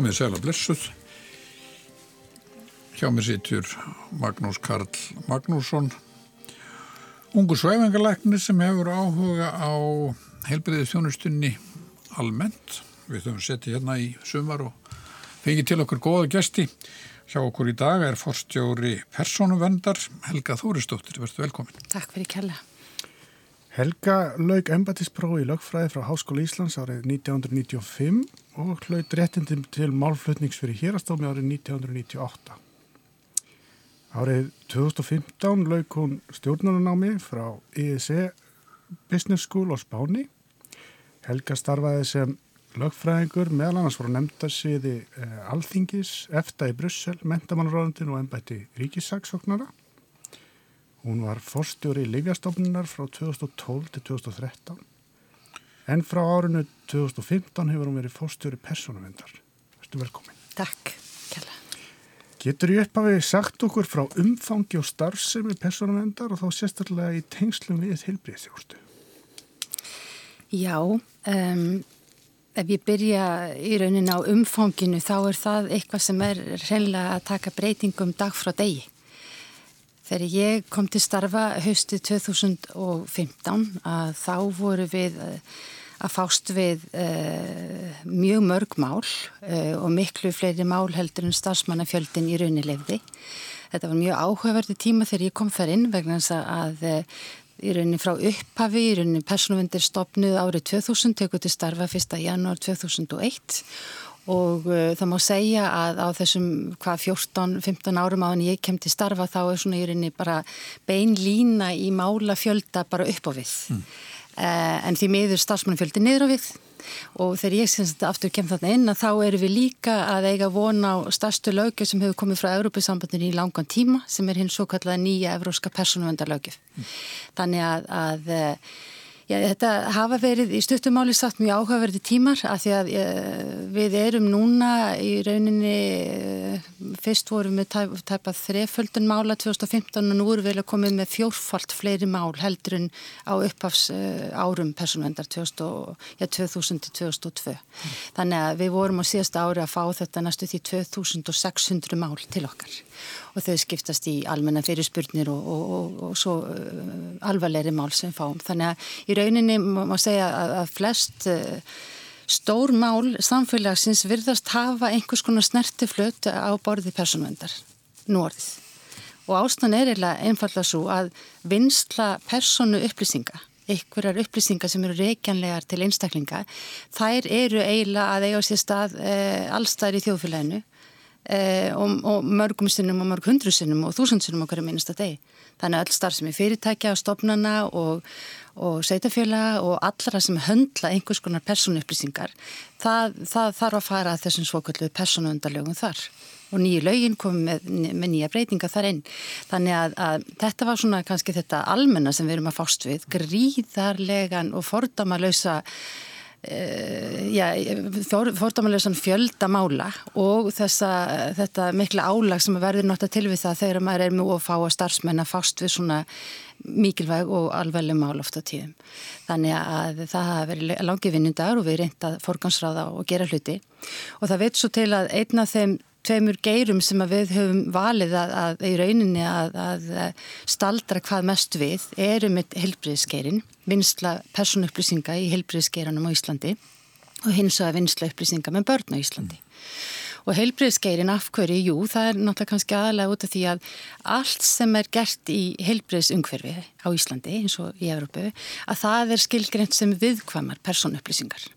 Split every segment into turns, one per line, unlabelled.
komið sæl að blessuð. Hjá mér sittur Magnús Karl Magnússon, ungu svæfingalæknir sem hefur áhuga á heilbriðið þjónustunni almennt. Við höfum settið hérna í sumar og fengið til okkur góða gesti. Hjá okkur í dag er forstjóri persónuvendar Helga Þóristóttir. Verður velkomin.
Takk fyrir kella.
Helga laug embatissprófi í lögfræði frá Háskóla Íslands árið 1995 og hlaut réttindum til málflutnings fyrir hérastómi árið 1998. Árið 2015 laug hún stjórnunanámi frá ISE Business School á Spáni. Helga starfaði sem lögfræðingur meðal annars voru nefndarsviði eh, Alþingis, EFTA í Brussel, Mentamannaróðundin og ennbætti Ríkissagsóknara. Hún var forstjóri í Livjastofnunar frá 2012 til 2013 en frá árinu 2015 hefur hún verið forstjóri persónavendar. Verður velkomin.
Takk, kjalla.
Getur ég upp að við sagt okkur frá umfangi og starfsemi persónavendar og þá sérstaklega í tengslum við heilbríðstjórstu?
Já, um, ef ég byrja í raunin á umfanginu þá er það eitthvað sem er reynilega að taka breytingum dag frá degi. Þegar ég kom til starfa haustið 2015 að þá voru við að fást við uh, mjög mörg mál uh, og miklu fleiri mál heldur en starfsmannafjöldin í raunilefði. Þetta var mjög áhugaverði tíma þegar ég kom þar inn vegna þess að uh, í rauninni frá upphafi, í rauninni persónuvendir stopnuð árið 2000, tekur til starfa 1. janúar 2001 og það má segja að á þessum hvað 14-15 árum áðan ég kem til starfa þá er svona í rauninni bara bein lína í mála fjölda bara upp á við mm. Uh, en því miður stafsmannfjöldi niður á við og þegar ég semst aftur kem þarna inn að þá erum við líka að eiga vona á stærstu lögjöf sem hefur komið frá Európa-sambandinu í langan tíma sem er hins svo kallaða nýja evróska persónuvendarlögjöf mm. þannig að, að Já, þetta hafa verið í stuttumáli sagt mjög áhugaverði tímar að því að eh, við erum núna í rauninni, eh, fyrst vorum við tæp, tæpað þreföldun mála 2015 og nú erum við komið með fjórfalt fleiri mál heldur en á upphafs eh, árum personvendar 2000-2002. Mm. Þannig að við vorum á síðasta ári að fá þetta næstu því 2600 mál til okkar og þau skiptast í almenna fyrirspurnir og, og, og, og svo uh, alvarleiri mál sem fáum. Þannig að í rauninni má segja að, að flest uh, stór mál samfélagsins virðast hafa einhvers konar snertiflut á borði personvendar, nú orðið. Og ástæðan er einfallega svo að vinsla personu upplýsinga einhverjar upplýsingar sem eru reykjanlegar til einstaklinga, þær eru eiginlega að eiga sér stað e, allstæðir í þjóðfélaginu eh, og, og mörgum sinnum og mörg hundru sinnum og þúsund sinnum okkur að minnast að degi. Þannig að öll starf sem er fyrirtækja og stopnana og, og sveitafjöla og allra sem höndla einhvers konar persónuupplýsingar, það, það þarf að fara að þessum svoköllu persónuundalögum þar og nýju lögin komið með, með nýja breytinga þar einn. Þannig að, að þetta var svona kannski þetta almenna sem við erum að fást við, gríðarlegan og fordamalösa Já, fórdámanleysan fjöldamála og þessa, þetta mikla álag sem verður náttúrulega til við það þegar maður er mjög að fá að starfsmenn að fást við svona mikilvæg og alveglega mál ofta tíðum. Þannig að það hafa verið langi vinnundar og við reyndað forgansráða og gera hluti og það veit svo til að einna af þeim tveimur geirum sem við höfum valið að, að í rauninni að, að staldra hvað mest við eru með helbriðsgeirin, vinsla personupplýsinga í helbriðsgeiranum á Íslandi og hins að vinsla upplýsinga með börn á Íslandi. Mm. Og heilbreyðskeirin afhverju, jú, það er náttúrulega kannski aðalega út af því að allt sem er gert í heilbreyðsungverfi á Íslandi eins og í Európu, að það er skilgreynd sem viðkvamar personupplýsingar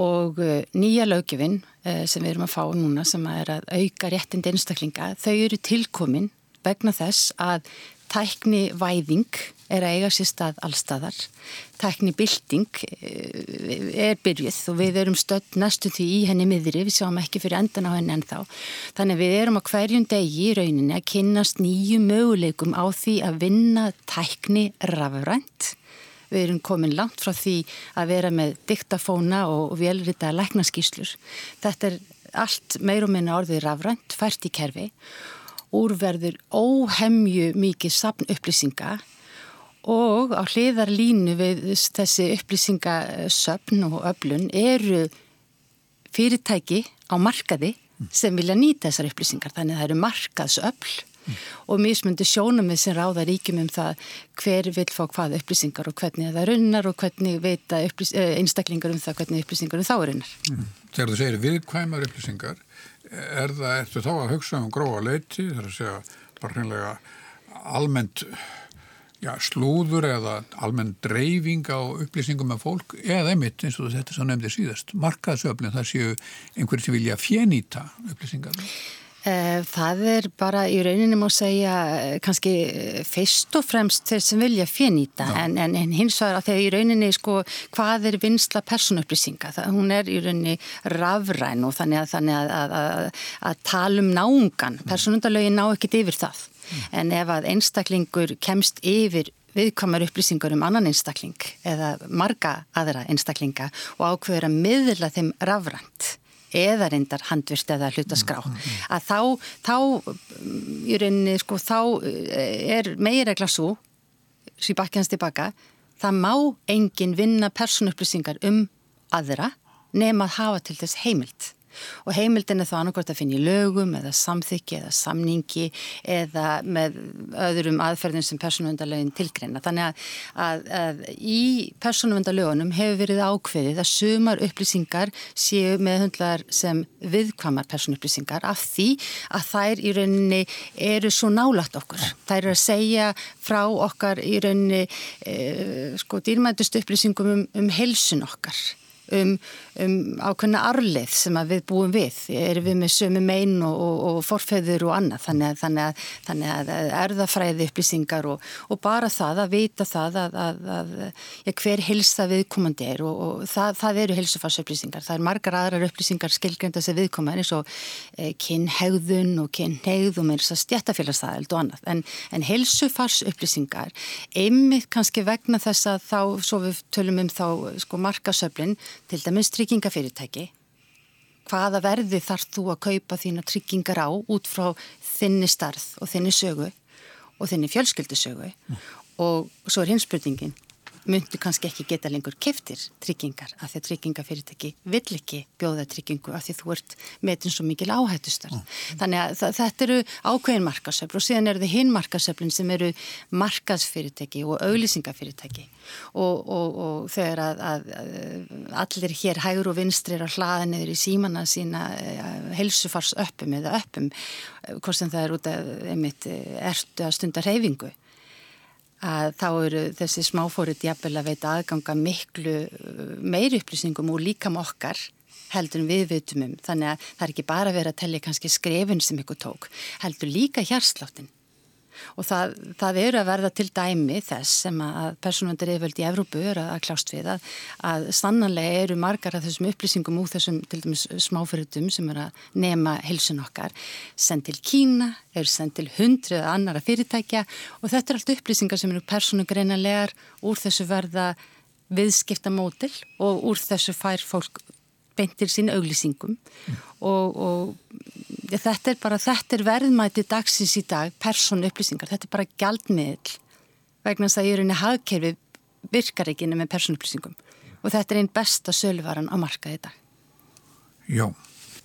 og eh, nýja lögjöfin eh, sem við erum að fá núna sem er að auka réttind einstaklinga, þau eru tilkomin vegna þess að tækni væðing er að eiga sér stað allstaðar. Tækni bilding eh, er byrjuð og við erum stödd næstu því í henni miðri, við sjáum ekki fyrir endan á henni ennþá. Þannig við erum á hverjum degi í rauninni að kynast nýju möguleikum á því að vinna tækni rafrænt Við erum komin langt frá því að vera með diktafóna og velrita læknaskíslur. Þetta er allt meir og minna orðið rafrænt, fært í kerfi, úrverður óhemju mikið sapn upplýsinga og á hliðar línu við þessi upplýsingasöpn og öflun eru fyrirtæki á markaði sem vilja nýta þessar upplýsingar. Þannig að það eru markaðsöfl og mismundi sjónum við sem ráða ríkjum um það hver vil fá hvað upplýsingar og hvernig það runnar og hvernig veita eh, einstaklingar um það hvernig upplýsingar um þá runnar.
Mm. Þegar þú segir viðkvæmar upplýsingar, er það eftir þá að hugsa um gróa leiti, þar að segja bara hreinlega almennt já, slúður eða almenn dreifing á upplýsingum af fólk eða einmitt eins og þetta sem nefndi síðast markaðsöflin það séu einhverjir sem vilja fjenýta upplýsingar
það er bara í rauninni má segja eh, kannski eh, fyrst og fremst þeir sem vilja fjenýta en, en, en hins vegar að þegar í rauninni sko hvað er vinsla personupplýsinga það, hún er í rauninni rafræn og þannig að, þannig að, að, að, að tala um náungan, mm. personundalögin ná ekkit yfir það. Mm. en ef að einstaklingur kemst yfir viðkvæmar upplýsingar um annan einstakling eða marga aðra einstaklinga og ákveður að miðla þeim rafrænt eða reyndar handvist eða hlutaskrá mm, mm, mm. að þá, þá í rauninni sko þá eh, er megiregla svo sem bakkjans tilbaka það má engin vinna personupplýsingar um aðra nema að hafa til þess heimilt og heimildin er þá annarkvæmt að finna í lögum eða samþykki eða samningi eða með öðrum aðferðin sem persónuvendalögin tilgreina. Þannig að, að, að í persónuvendalögunum hefur verið ákveðið að sumar upplýsingar séu með hundlar sem viðkvamar persónupplýsingar af því að þær í rauninni eru svo nálagt okkur. Þær eru að segja frá okkar í rauninni e, sko dýrmætust upplýsingum um, um helsun okkar um, um ákveðna arleið sem við búum við. Erum við með sömu mein og, og, og forfeður og annað. Þannig að, þannig að, þannig að erðafræði upplýsingar og, og bara það að vita það að, að ja, hver hilsa viðkomandi er og það, það eru hilsufarsupplýsingar. Það er margar aðrar upplýsingar skilgrenda sem viðkomandi eins og e, kynhegðun og kynhegð og með þess að stjættafélagsstæðild og annað. En, en hilsufarsupplýsingar, einmitt kannski vegna þess að þá, svo við tölum um þá sko markasöflin, til dæmis tryggingafyrirtæki hvaða verði þarf þú að kaupa þína tryggingar á út frá þinni starð og þinni sögu og þinni fjölskyldusögu mm. og svo er hins spurningin myndu kannski ekki geta lengur keftir tryggingar af því að tryggingafyrirtæki vill ekki bjóða tryggingu af því þú ert metin svo mikil áhættustar. Mm. Þannig að þetta eru ákveðin markasöfl og síðan eru þið hinn markasöflin sem eru markasfyrirtæki og auglýsingafyrirtæki og, og, og þegar að, að, að allir hér hægur og vinstrir að hlaða neður í símanna sína eh, helsufars öppum eða öppum hvort sem það er út af einmitt eh, ertu að stunda reyfingu að þá eru þessi smáfórið jafnvel að veita aðganga miklu uh, meiri upplýsingum úr líkam okkar heldur en við vitum um. Þannig að það er ekki bara verið að tellja kannski skrefin sem ykkur tók, heldur líka hjarsláttin og það, það eru að verða til dæmi þess sem að persónuvendur yfirvöld í Evrópu eru að klást við að, að stannanlega eru margar af þessum upplýsingum úr þessum til dæmis smáfyrirtum sem eru að nema hilsun okkar sendt til Kína, eru sendt til hundrið annara fyrirtækja. Og þetta er allt upplýsingar sem eru persónugreinanlegar úr þessu verða viðskipta mótil og úr þessu fær fólk beintir sín auglýsingum mm. og, og ja, þetta er bara, þetta er verðmæti dagsins í dag, persónu upplýsingar, þetta er bara gjaldmiðl vegna þess að er einni hagkerfi virkar ekki með persónu upplýsingum og þetta er einn besta söluvaran á markaði í dag.
Já.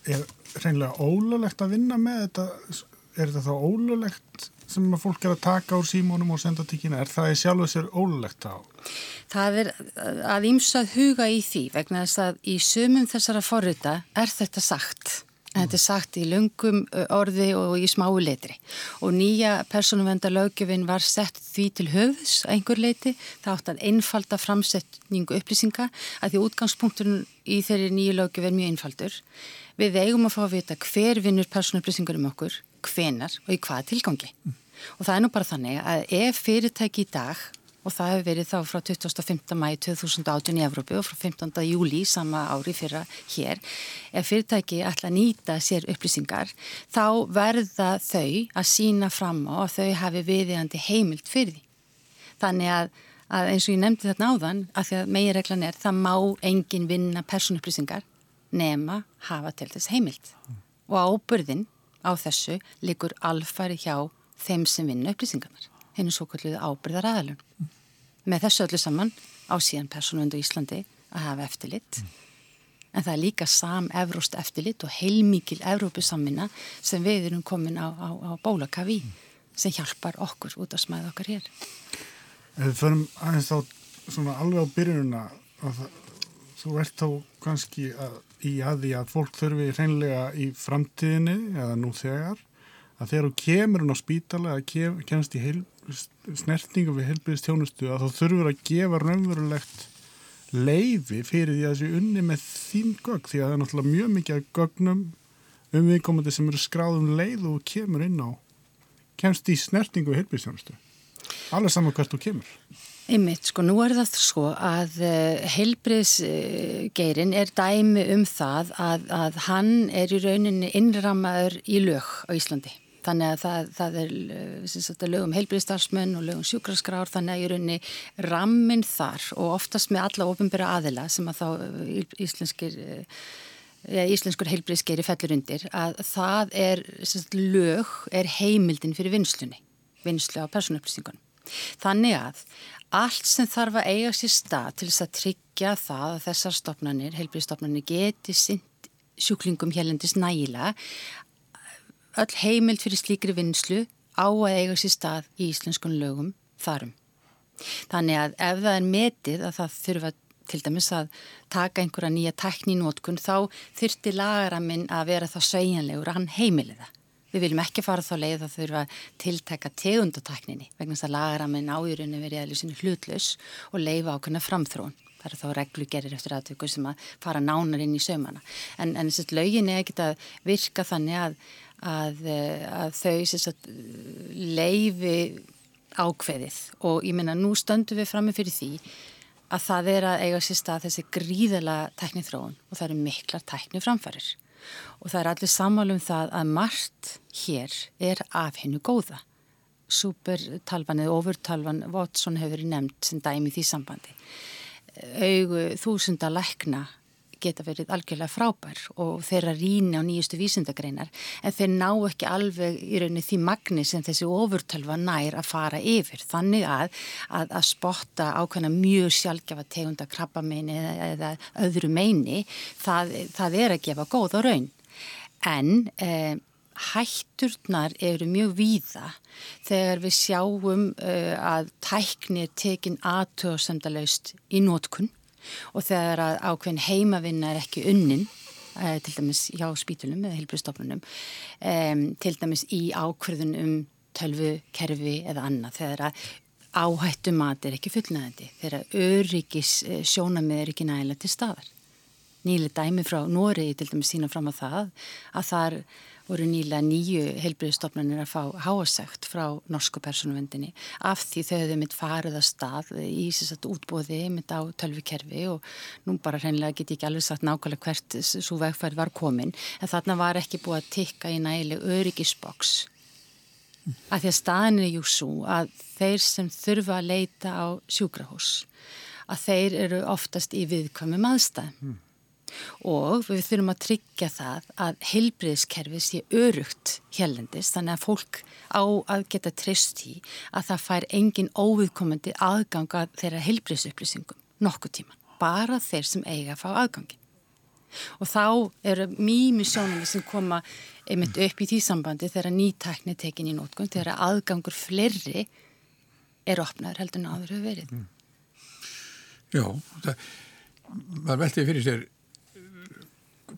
Er reynilega ólulegt að vinna með þetta, er þetta þá ólulegt sem fólk er að taka úr símónum og senda tíkina, er það í sjálfu sér ólulegt þá?
Það er að ímsað huga í því vegna þess að í sumum þessara forrita er þetta sagt. En þetta er sagt í lungum orði og í smáu letri. Og nýja personuvenda lögjöfin var sett því til höfðs að einhver leiti. Það átt að einfalda framsetningu upplýsinga að því útgangspunkturinn í þeirri nýju lögjöf er mjög einfaldur. Við eigum að fá að vita hver vinnur personupplýsingur um okkur, hvenar og í hvaða tilgangi. Mm. Og það er nú bara þannig að ef fyrirtæki í dag, og það hefur verið þá frá 25. mæi 2018 í Evrópu og frá 15. júli sama ári fyrra hér, ef fyrirtæki ætla að nýta sér upplýsingar, þá verða þau að sína fram á að þau hafi viðiðandi heimilt fyrir því. Þannig að, að eins og ég nefndi þarna áðan, að því að meginreglan er, það má engin vinna personupplýsingar nema hafa til þess heimilt. Og ábyrðin á þessu likur alfari hjá þeim sem vinna upplýsingarnar, henni svo kalluði ábyrðar aðalun. Mm. Með þessu öllu saman á síðan persónuvendu Íslandi að hafa eftirlitt. Mm. En það er líka sam-evróst eftirlit og heilmikil Evrópusammina sem við erum komin á, á, á bólakafi sem hjálpar okkur út að smæða okkar hér.
Ef við förum aðeins þá svona alveg á byrjununa þú ert þá kannski að, í aði að fólk þurfi hreinlega í framtíðinni eða nú þegar að þegar þú kemur hún á spítala eða kem, kemst í heil, snertingu við heilbyrðistjónustu að þá þurfur að gefa raunverulegt leifi fyrir því að þessu unni með þín gögg því að það er náttúrulega mjög mikið gögnum um viðkomandi sem eru skráðum leið og kemur inn á kemst í snertingu við heilbyrðistjónustu alveg saman hvert þú kemur
Einmitt, sko, nú er það svo að eh, heilbriðsgeirin er dæmi um það að, að hann er í rauninni innrammaður í lög á Íslandi. Þannig að það, það er uh, lögum heilbriðstarfsmenn og lögum sjúkraskrár, þannig að í rauninni rammin þar og oftast með alla ofinbæra aðila sem að þá eh, íslenskir, íslenskur heilbriðsgeiri fellur undir, að það er, sagt, lög er heimildin fyrir vinslunni, vinslu á personupplýsingunum. Þannig að allt sem þarf að eiga sér stað til þess að tryggja það að þessar stopnarnir, heilbríðstofnarnir geti sint sjúklingum helendis nægila öll heimild fyrir slíkri vinslu á að eiga sér stað í íslenskun lögum þarum. Þannig að ef það er metið að það þurfa til dæmis að taka einhverja nýja tekní nótkun þá þurfti lagaraminn að vera þá sveigjanlegur að hann heimiliða. Við viljum ekki fara þá leið að þurfa að tilteka tegundatakninni vegna þess að lagaraminn ájurinu verið eða sinu hlutlaus og leifa ákveðna framþrón. Það er þá reglugerir eftir aðtöku sem að fara nánar inn í sömana. En, en þess að lögin er ekkit að virka þannig að, að, að þau leifi ákveðið og ég minna nú stöndum við frammi fyrir því að það er að eiga sér stað þessi gríðala teknithróun og það eru miklar tekniframfærir og það er allir sammálum það að margt hér er af hennu góða. Supertalvan eða overtalvan Watson hefur nefnt sem dæmi því sambandi. Augu þúsunda lækna geta verið algjörlega frábær og þeirra rýna á nýjustu vísindagreinar en þeir ná ekki alveg í rauninni því magni sem þessi ofurtölva nær að fara yfir. Þannig að að, að spotta ákveðna mjög sjálfgefa tegunda krabbameini eða, eða öðru meini, það, það er að gefa góð og raun en eh, hætturnar eru mjög víða þegar við sjáum uh, að tækni er tekin aðtöðsendalaust í nótkunn og þegar að ákveðin heimavinna er ekki unnin uh, til dæmis hjá spítulum eða heilbristofnunum um, til dæmis í ákverðun um tölvu, kerfi eða annað þegar að áhættu mat er ekki fullnæðandi þegar öryggis sjónamið er ekki nægilega til staðar nýlega dæmi frá Nóri til dæmis sína fram á það að þar voru nýlega nýju heilbriðstofnarnir að fá háasegt frá norsku persónuvendinni af því þau hefðu mitt farið að stað í sérsagt útbóði mitt á tölvikerfi og nú bara hreinlega get ég ekki alveg sagt nákvæmlega hvert svo vegfærið var komin en þarna var ekki búið að tikka í nægileg öryggisboks að því að staðin er jú svo að þeir sem þurfa að leita á sjúkrahús að þeir eru oftast í viðkvæmi maðstæð mm og við þurfum að tryggja það að heilbriðskerfi sé örugt hérlendis þannig að fólk á að geta trist í að það fær engin óviðkomandi aðganga þeirra heilbriðsupplýsingum nokkuð tíman, bara þeir sem eiga að fá aðgangi. Og þá eru mými sjónami sem koma einmitt upp í því sambandi þegar nýtækni tekin í nótgun, þegar aðgangur flerri er opnaður heldur en áður hefur verið. Mm.
Já, það, það veltið fyrir sér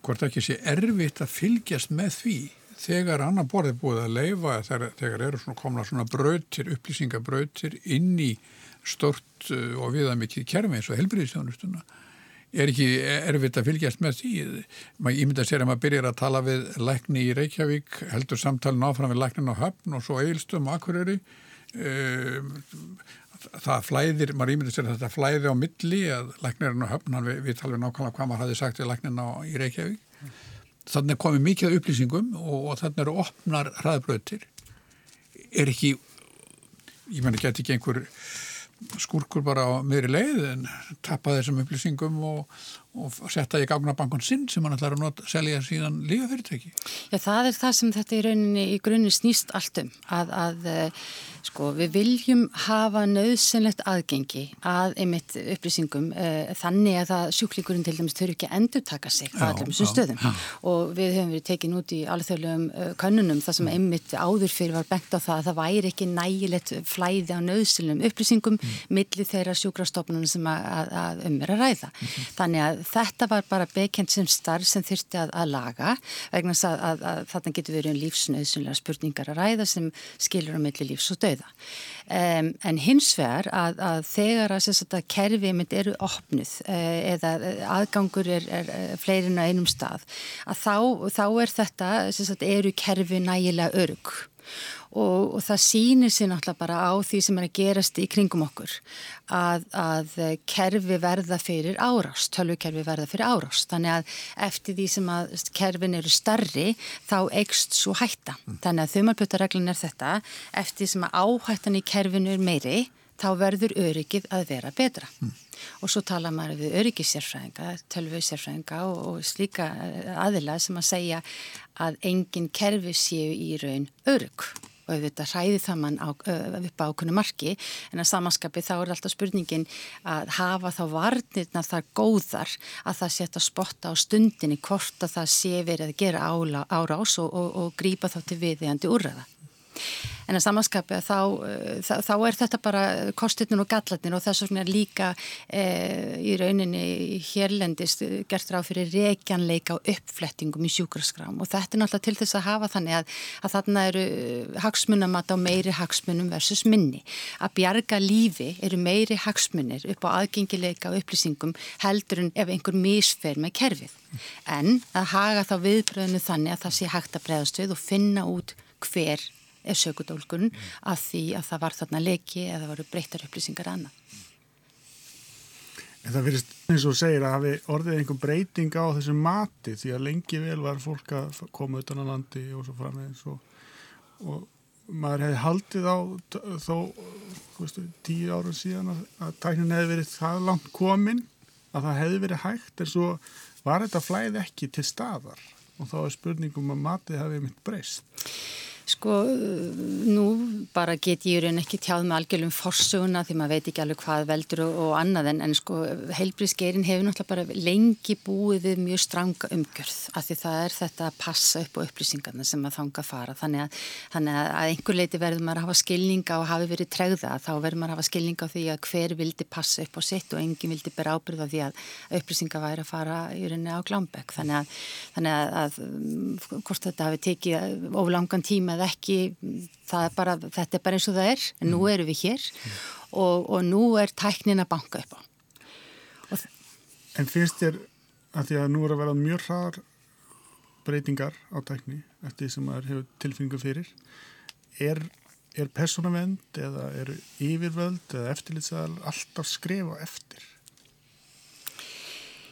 hvort ekki sé erfitt að fylgjast með því þegar annar borði búið að leifa þegar, þegar eru svona komna svona brautir, upplýsingabrautir inn í stort uh, og viða mikið kerfi eins og helbriðstjónustuna er ekki erfitt að fylgjast með því? Myndi að segja að maður byrjar að tala við lækni í Reykjavík heldur samtalin áfram við læknin á höfn og svo eilstum akkuröri um, það flæðir, maður ímyndir sér að þetta flæði á milli að læknirinn og höfn, við, við talum nákvæmlega hvað maður hafi sagt við læknirinn í Reykjavík mm. þannig er komið mikið upplýsingum og, og þannig eru opnar hraðbröðtir er ekki ég menn ekki að ekki einhver skurkur bara á meðri leið en tappa þessum upplýsingum og, og setja í gagnabankun sinn sem hann ætlar að nota, selja síðan lífafyrirtæki.
Já, það er það sem þetta í rauninni í grunni snýst allt um að, að eh, sko við viljum hafa nöðsynlegt aðgengi að einmitt upplýsingum uh, þannig að það sjúklingurinn til dæmis þurfi ekki að endur taka sig á allum þessum stöðum já. og við höfum verið tekin út í alþjóðlegum uh, könnunum þar sem einmitt áður fyrir var bengt á það að það væri ekki nægilegt flæði á nöðsynlegum upplýsingum mm. millir þeirra sjúkrastofnunum sem að, að, að um er að þetta var bara bekend sem starf sem þurfti að, að laga vegna að, að, að þarna getur verið um lífsnöðsynlega spurningar að ræða sem skilur á milli lífs og dauða. Um, en hins vegar að þegar að kerfið mynd eru opnuð uh, eða aðgangur er, er, er fleirin á einum stað að þá, þá er þetta sagt, eru kerfið nægilega örug og, og það sýnir sér náttúrulega bara á því sem er að gerast í kringum okkur að, að kerfi verða fyrir árást, tölvukerfi verða fyrir árást þannig að eftir því sem að kerfin eru starri þá eigst svo hætta. Mm. Þannig að þumalbjötareglun er þetta, eftir því sem að áhættan í kerfinu er meiri þá verður öryggið að vera betra. Mm. Og svo tala maður við öryggisérfræðinga, tölvusérfræðinga og, og slíka aðila sem að segja að engin kerfi séu í raun örygg og auðvitað hræði það mann á, upp á ákunni marki en að samanskapi þá er alltaf spurningin að hafa þá varnirna þar góðar að það setja spotta á stundinni hvort að það sé verið að gera ála, árás og, og, og grípa þá til viðeigandi úrraða. En að samanskapi að þá, eh, þá, þá er þetta bara kostitnum og gallatnir og þess vegna líka e, í rauninni hérlendist gert ráð fyrir reikjanleika og uppflettingum í sjúkraskrám og þetta er náttúrulega til þess að hafa þannig að, að þarna eru hagsmunamat á meiri hagsmunum versus minni. Að bjarga lífi eru meiri hagsmunir upp á aðgengileika og upplýsingum heldur en ef einhver misfer með kerfið. En að haga þá viðbröðinu þannig að það sé hægt að bregðast við og finna út hver er sökudólkun mm. af því að það var þarna leki eða voru breyttar upplýsingar annað.
En það verist eins og segir að hafi orðið einhver breyting á þessum mati því að lengi vel var fólk að koma utan á landi og svo framvegins og, og maður hefði haldið á þó veistu, tíu ára síðan að, að tæknin hefði verið það langt komin að það hefði verið hægt en svo var þetta flæð ekki til staðar og þá er spurningum að matið hefði mynd breyst.
Sko, nú bara get ég raun ekki tjáð með algjörlum forsuguna því maður veit ekki alveg hvað veldur og, og annað en, en sko, heilbríðsgerin hefur náttúrulega bara lengi búið við mjög stranga umgjörð af því það er þetta að passa upp á upplýsingarna sem að þanga að fara. Þannig að, þannig að einhver leiti verður maður að hafa skilninga og hafi verið tregða þá verður maður að hafa skilninga því að hver vildi passa upp á sitt og enginn vildi bera ábyrða því að upplýsinga væri að fara í rauninni á glámbek þannig að, þannig að, að eða ekki, er bara, þetta er bara eins og það er, en nú mm. erum við hér mm. og, og nú er tæknin að banka upp á.
En finnst þér að því að nú er að vera mjög hraðar breytingar á tækni eftir því sem maður hefur tilfinningu fyrir, er, er personavend eða er yfirvöld eða eftirlitsaðal alltaf skrifa eftir?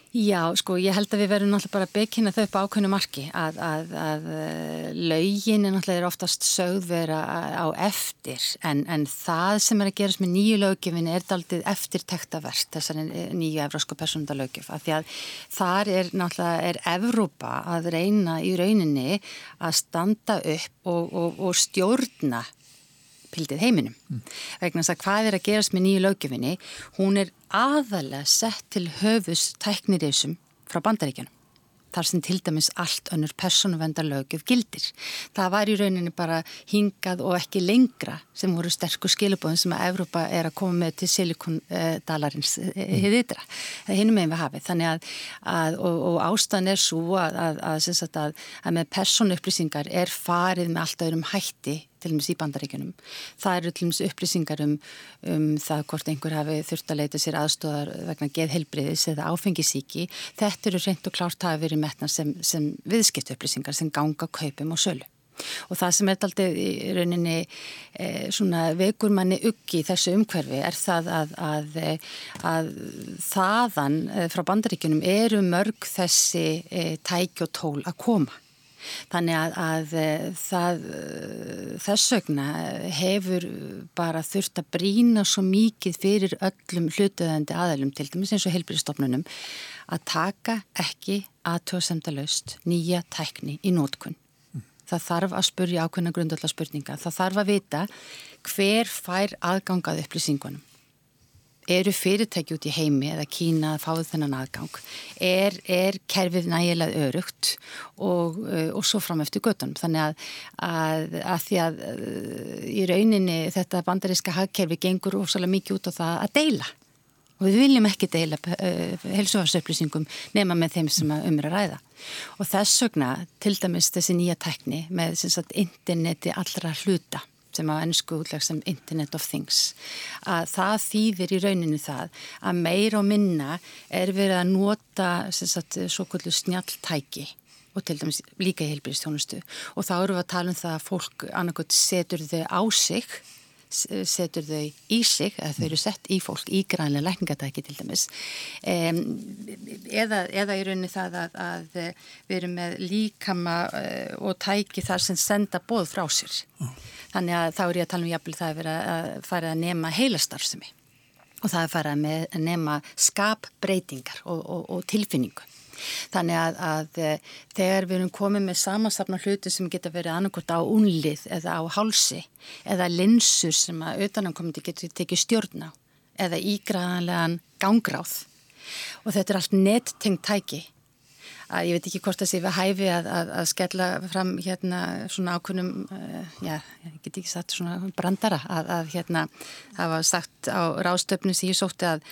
Já, sko, ég held að við verðum náttúrulega bara bekina þau upp ákveðnu marki að, að, að eh, laugin er náttúrulega oftast sögðvera á eftir en, en það sem er að gerast með nýju lögjöfin er daldið eftirtektaverst þessari nýju evrósku persónundalögjöf af því að þar er náttúrulega er Evrópa að reyna í rauninni að standa upp og, og, og stjórna pildið heiminum. Mm. Vegna þess að hvað er að gerast með nýju lögjöfinni, hún er aðalega sett til höfus tæknirísum frá bandaríkjunum. Þar sem til dæmis allt önnur persónuvendarlögjöf gildir. Það var í rauninni bara hingað og ekki lengra sem voru sterkur skilubóðin sem að Evrópa er að koma með til silikondalarins eh, mm. hið ytra. Það er hinum meginn við hafið. Þannig að, að og, og ástæðan er svo að, að, að með persónu upplýsingar er farið með allt öðrum hætti til og meins í bandaríkunum. Það eru til og meins upplýsingar um, um það hvort einhver hafi þurft að leita sér aðstóðar vegna geðhelbriðis eða áfengisíki. Þetta eru reynd og klárt hafi verið metna sem, sem viðskipt upplýsingar sem ganga kaupum og sölu. Og það sem er aldrei í rauninni e, svona vekur manni uggi í þessu umhverfi er það að, að, að þaðan e, frá bandaríkunum eru mörg þessi e, tæki og tól að koma Þannig að, að eh, það, eh, þess vegna hefur bara þurft að brína svo mikið fyrir öllum hlutuðandi aðalum til dæmis eins og heilbyrjastofnunum að taka ekki aðtöðsendalaust nýja tækni í nótkunn. Það þarf að spurja ákveðna grundallar spurninga. Það þarf að vita hver fær aðgangað upplýsingunum eru fyrirtæki út í heimi eða Kína að fáðu þennan aðgang er, er kerfið nægilega örugt og, uh, og svo fram eftir göttunum þannig að, að, að því að uh, í rauninni þetta bandaríska hagkerfi gengur ósalega mikið út á það að deila. Og við viljum ekki deila uh, helsufarsupplýsingum nema með þeim sem umra ræða. Og þess vegna til dæmis þessi nýja tekni með sagt, interneti allra hluta sem á ennsku útleg sem Internet of Things. Að það þýðir í rauninu það að meir og minna er verið að nota sagt, svo kvöldu snjáltæki og til dæmis líka í heilbyrjastjónustu og þá eru við að tala um það að fólk annarkot setur þau á sig setur þau í sig eða þau eru sett í fólk í grænlega lækningatæki til dæmis um, eða, eða í rauninni það að, að við erum með líkama uh, og tæki þar sem senda bóð frá sér oh. Þannig að þá er ég að tala um jafnvel það að vera að fara að nema heilastarfsemi og það að fara að nema skapbreytingar og, og, og tilfinningu. Þannig að, að eh, þegar við erum komið með samansapna hluti sem geta verið annarkort á unlið eða á hálsi eða linsur sem að auðvitaðnamkomandi getur tekið stjórn á eða ígræðanlegan gangráð og þetta er allt nettengt tæki að ég veit ekki hvort það sé við hæfi að, að, að skella fram hérna svona ákunum, uh, eh, já, ég get ekki sagt svona brandara að, að hérna hafa sagt á rástöfnum sem ég sótti að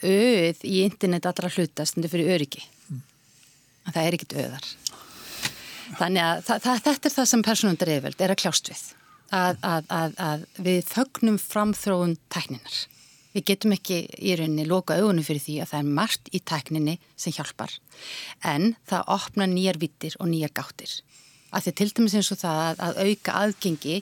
auð í internet allra hlutast en þetta fyrir öryggi. Mm. Það er ekkit auðar. Þannig að það, það, þetta er það sem personundar yfirvöld er að kljást við. Að við fögnum framþróun tækninar. Við getum ekki í rauninni loka augunum fyrir því að það er margt í tækninni sem hjálpar en það opna nýjar vittir og nýjar gáttir. Að því til dæmis eins og það að, að auka aðgengi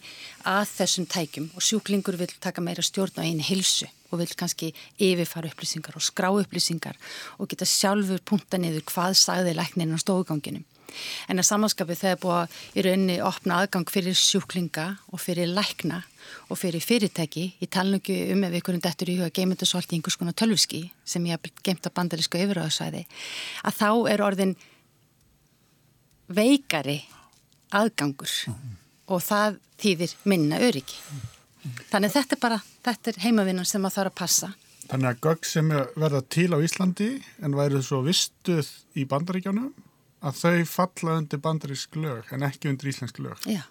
að þessum tækjum og sjúklingur vil taka meira stjórn á einu hilsu og vil kannski yfirfara upplýsingar og skrá upplýsingar og geta sjálfur punta niður hvað sagði læknirinn á stofuganginum. En að samanskapið þegar búið í rauninni opna aðgang fyrir sjúklinga og fyrir lækna og fyrir fyrirtæki, tala ekki um ef einhverjum dettur í huga geimundu svolítið einhvers konar tölvski sem ég haf geimt á bandarísku yfirraðsvæði, að þá er orðin veikari aðgangur mm. og það þýðir minna öryggi. Mm. Þannig þetta er bara, þetta er heimavinnan sem maður þarf að passa.
Þannig að gögg sem verða til á Íslandi en værið svo vistuð í bandaríkjánum að þau falla undir bandarísk lög en ekki undir íslensk lög.
Já.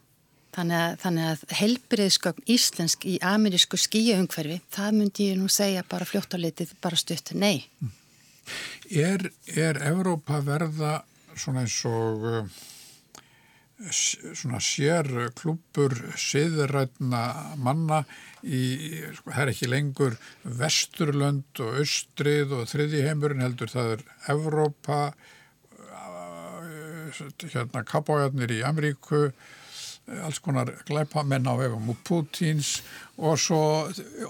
Þannig að, þannig að helbriðskögn íslensk í amerísku skíjaungferfi, það myndi ég nú segja bara fljótt á litið, bara stutt, nei.
Er, er Evrópa verða svona eins og uh, svona sér klúpur siðrætna manna í, sko, það er ekki lengur Vesturlönd og Östrið og þriðjiheimurinn heldur, það er Evrópa, uh, hérna Kabójarnir í Ameríku, alls konar glæpamenn á vegum og Putins og svo,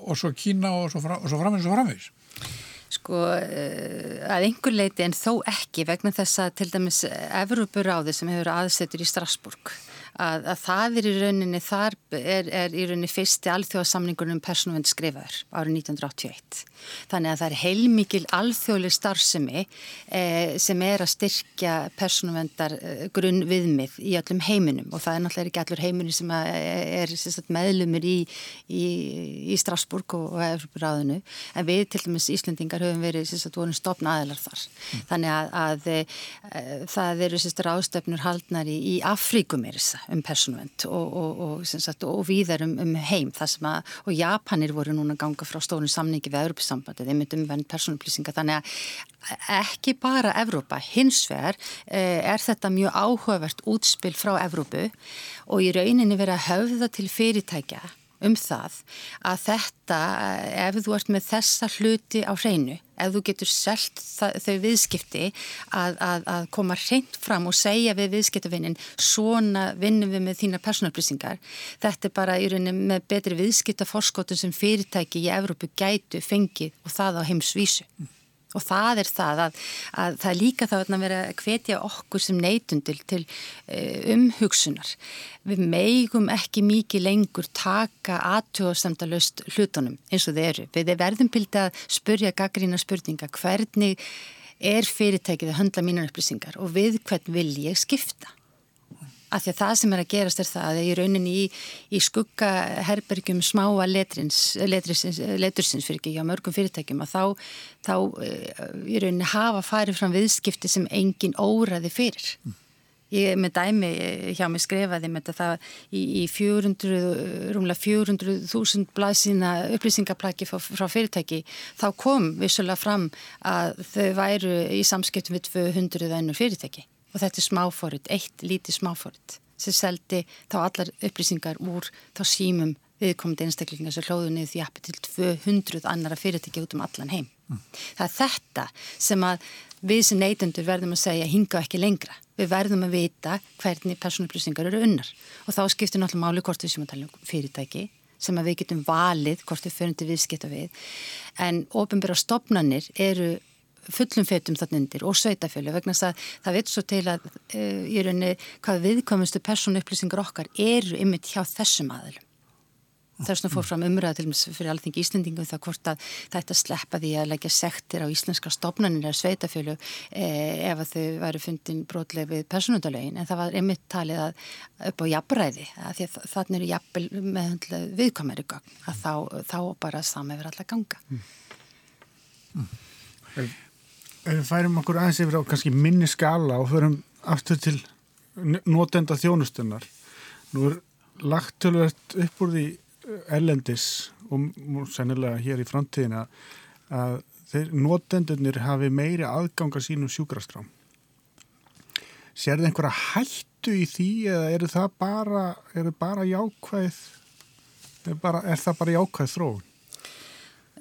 og svo Kína og svo, fram, og svo framins og framins.
Sko eh, að einhver leiti en þó ekki vegna þess að til dæmis Evrópuráði sem hefur aðsetur í Strasburg að, að það er í rauninni, þar er, er í rauninni fyrsti alþjóðasamningur um persónuvend skrifaður árið 1981. Þannig að það er heilmikil alþjóðli starfsemi eh, sem er að styrkja persónuvendar eh, grunn viðmið í öllum heiminum og það er náttúrulega ekki allur heiminum sem er, er meðlumir í, í, í Strasburg og, og Európaráðinu en við til dæmis Íslendingar höfum verið stofna aðelar þar. Mm. Þannig að, að e, það eru ráðstöfnur haldnar í, í Afríkum er þess um persónuvend og, og, og, og víðar um, um heim að, og Japanir voru núna ganga frá stórun samningi við Europasambandi, þeir myndum venn persónuplýsinga þannig að ekki bara Evrópa, hins vegar eh, er þetta mjög áhugavert útspil frá Evrópu og í rauninni verið að höfða til fyrirtækja um það að þetta, ef þú ert með þessa hluti á hreinu, ef þú getur selt þau viðskipti að, að, að koma hreint fram og segja við viðskiptavinnin svona vinnum við með þína personalplýsingar, þetta er bara í rauninni með betri viðskiptaforskótun sem fyrirtæki í Evrópu gætu fengið og það á heimsvísu. Og það er það að, að það líka þá að vera að hvetja okkur sem neytundil til uh, umhugsunar. Við meigum ekki mikið lengur taka aðtjóðsamtalust hlutunum eins og þeir eru. Við verðum pildi að spurja gaggrína spurninga hvernig er fyrirtækið að höndla mínan upplýsingar og við hvern vil ég skipta af því að það sem er að gerast er það að í rauninni í, í skugga herbergjum smáa letrins, letursins fyrir ekki á mörgum fyrirtækjum að þá, þá eh, í rauninni hafa farið fram viðskipti sem engin óraði fyrir. Ég með dæmi hjá mig skrefaði með þetta það í, í 400, rúmlega 400.000 blæsina upplýsingaplaki frá, frá fyrirtæki þá kom vissulega fram að þau væru í samskiptum við 200 ennur fyrirtæki og þetta er smáfórit, eitt lítið smáfórit sem seldi þá allar upplýsingar úr þá símum viðkomandi einstaklingar sem hlóðu niður því appi til 200 annara fyrirtæki út um allan heim. Mm. Það er þetta sem að við sem neytundur verðum að segja hinga ekki lengra. Við verðum að vita hvernig personupplýsingar eru unnar og þá skiptir náttúrulega máli hvort við sem að tala um fyrirtæki sem að við getum valið hvort við fyrir til viðskipta við en ofinbæra stopnannir eru fullum fetum þannig undir og sveitafjölu vegna þess að það veit svo til að uh, í rauninni hvað viðkomustu persónu upplýsingar okkar eru ymmit hjá þessum aðlum. Þess vegna fór fram umræða til og með fyrir alþengi Íslandingum það hvort að þetta sleppa því að leggja sektir á íslenska stopnarnir eða sveitafjölu eh, ef að þau væri fundin brotlega við personundalögin en það var ymmit talið að upp á jafnræði að því að þannig eru jafnvel með viðkomari gang að þá, þá bara sami verið alltaf ganga. Mm.
Mm. Ef við færum okkur aðeins yfir á kannski minni skala og förum aftur til notenda þjónustunnar. Nú er lagt tölvert upp úr því ellendis og sennilega hér í framtíðina að þeir notendunir hafi meiri aðganga sínum sjúkrastrám. Sér þið einhverja hættu í því eða eru það bara, eru bara jákvæð, er, bara, er það bara jákvæð þróun?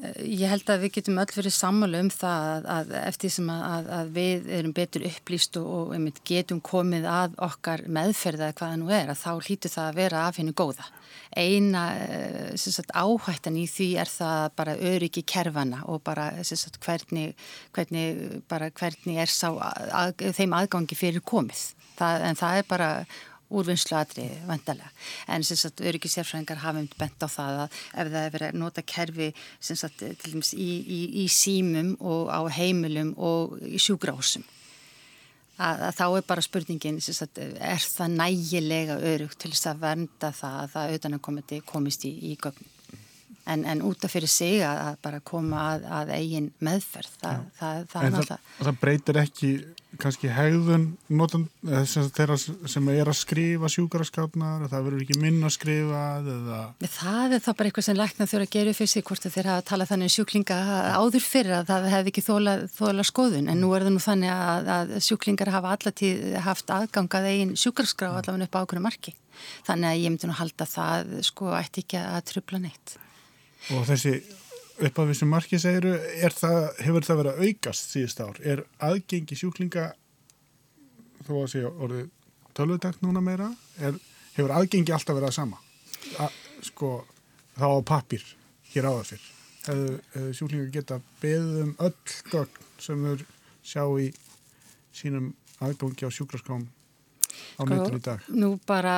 Ég held að við getum öll verið sammálu um það að, eftir sem að, að við erum betur upplýst og, og getum komið að okkar meðferða hvaða nú er að þá hlýtur það að vera af hennu góða. Eina eh, sagt, áhættan í því er það bara öryggi kerfana og bara sagt, hvernig, hvernig, bara, hvernig er sá, að, þeim aðgangi fyrir komið. Það, en það er bara úrvinnslu aðrið vandalega. En sem sagt, öryggisjárfræðingar hafa um bent á það að ef það er verið að nota kerfi sem sagt, til dæmis í, í, í símum og á heimilum og í sjúgrásum að, að þá er bara spurningin sem sagt, er það nægilega örugt til þess að vernda það að það auðvitað komandi komist í, í gögnum. En, en út af fyrir sig að, að bara koma að, að eigin meðferð það, það,
það, það, það breytir ekki kannski hegðun notan, þeirra sem er að skrifa sjúkaraskapnar, það verður ekki minna að skrifa eða...
Það er þá bara eitthvað sem læknar þurfa að gera fyrir sig hvort þeir hafa talað þannig um sjúklinga áður fyrir að það hefði ekki þóla, þóla skoðun. En nú er það nú þannig að, að sjúklingar hafa allatíð haft aðgangað eigin sjúkaraskrá allavega upp á ákveðinu marki. Þannig að ég myndi nú halda það sko ætti ekki að trubla neitt
Og þessi upp af þessum marki segiru, hefur það verið að aukast síðust ár? Er aðgengi sjúklinga, þó að segja orðið tölvutækt núna meira, er, hefur aðgengi alltaf verið að sama? A, sko, þá á pappir hér áður fyrr. Hefur, sjúklinga geta beðið um öll gögn sem þau sjá í sínum aðgangi á sjúkraskám á myndinu í dag?
Nú bara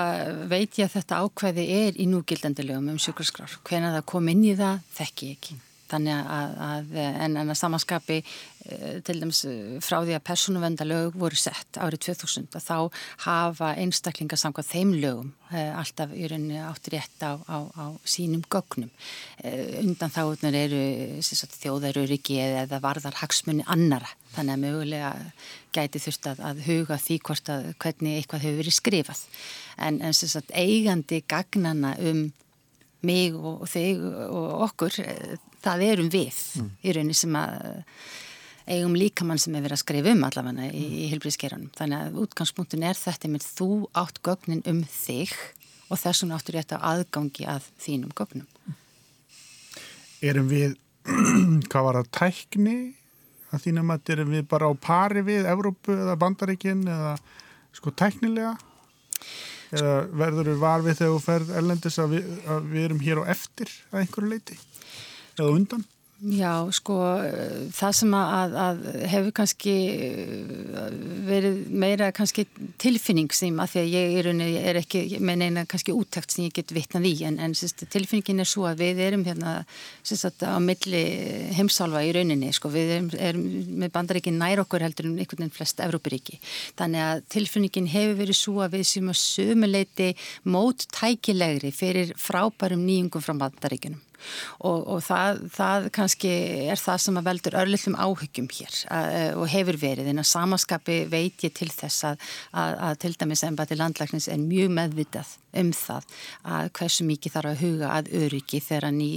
veit ég að þetta ákveði er í núgildendilegum um sjúkraskrár. Hvena það kom inn í það, þekk ég ekki. Þannig að, að en, en að samanskapi eh, til dæmis eh, frá því að persónuvendalög voru sett árið 2000 að þá hafa einstaklingar samkvæmt þeim lögum eh, alltaf í rauninni átti rétt á, á, á sínum gögnum. Undan þáðunar eru þjóðaruriki eða varðar hagsmunni annara. Þannig að mögulega gæti þurft að, að huga því að hvernig eitthvað hefur verið skrifað. En, en sagt, eigandi gagnana um mig og þig og okkur það erum við mm. í rauninni sem að eigum líkamann sem er verið að skrifa um allavega í, í hilbriðskeranum. Þannig að útgangspunktin er þetta með þú átt gögnin um þig og þessum áttur rétt á aðgangi að þínum gögnum.
Erum við, hvað var það, tækni að þínum að erum við bara á pari við Evrópu eða Bandaríkin eða sko tæknilega? Eða verður við varfið þegar þú ferð erlendis að við, að við erum hér á eftir að einhverju leiti? Eða undan?
Já, sko, það sem að, að hefur kannski verið meira kannski tilfinningsým að því að ég er, er ekki með neina kannski úttækt sem ég get vitnað í en, en sérst, tilfinningin er svo að við erum hérna sérst, á milli heimsálfa í rauninni, sko, við erum, erum með bandaríkin nær okkur heldur um einhvern veginn flest Evrópuríki. Þannig að tilfinningin hefur verið svo að við séum að sömuleiti móttækilegri fyrir frábærum nýjungum frá bandaríkinum og, og það, það kannski er það sem að veldur örlillum áhyggjum hér að, eh, og hefur verið. En að samaskapi veit ég til þess að, að, að til dæmis ennbæti landlæknis er mjög meðvitað um það að hversu mikið þarf að huga að öryggi þegar ný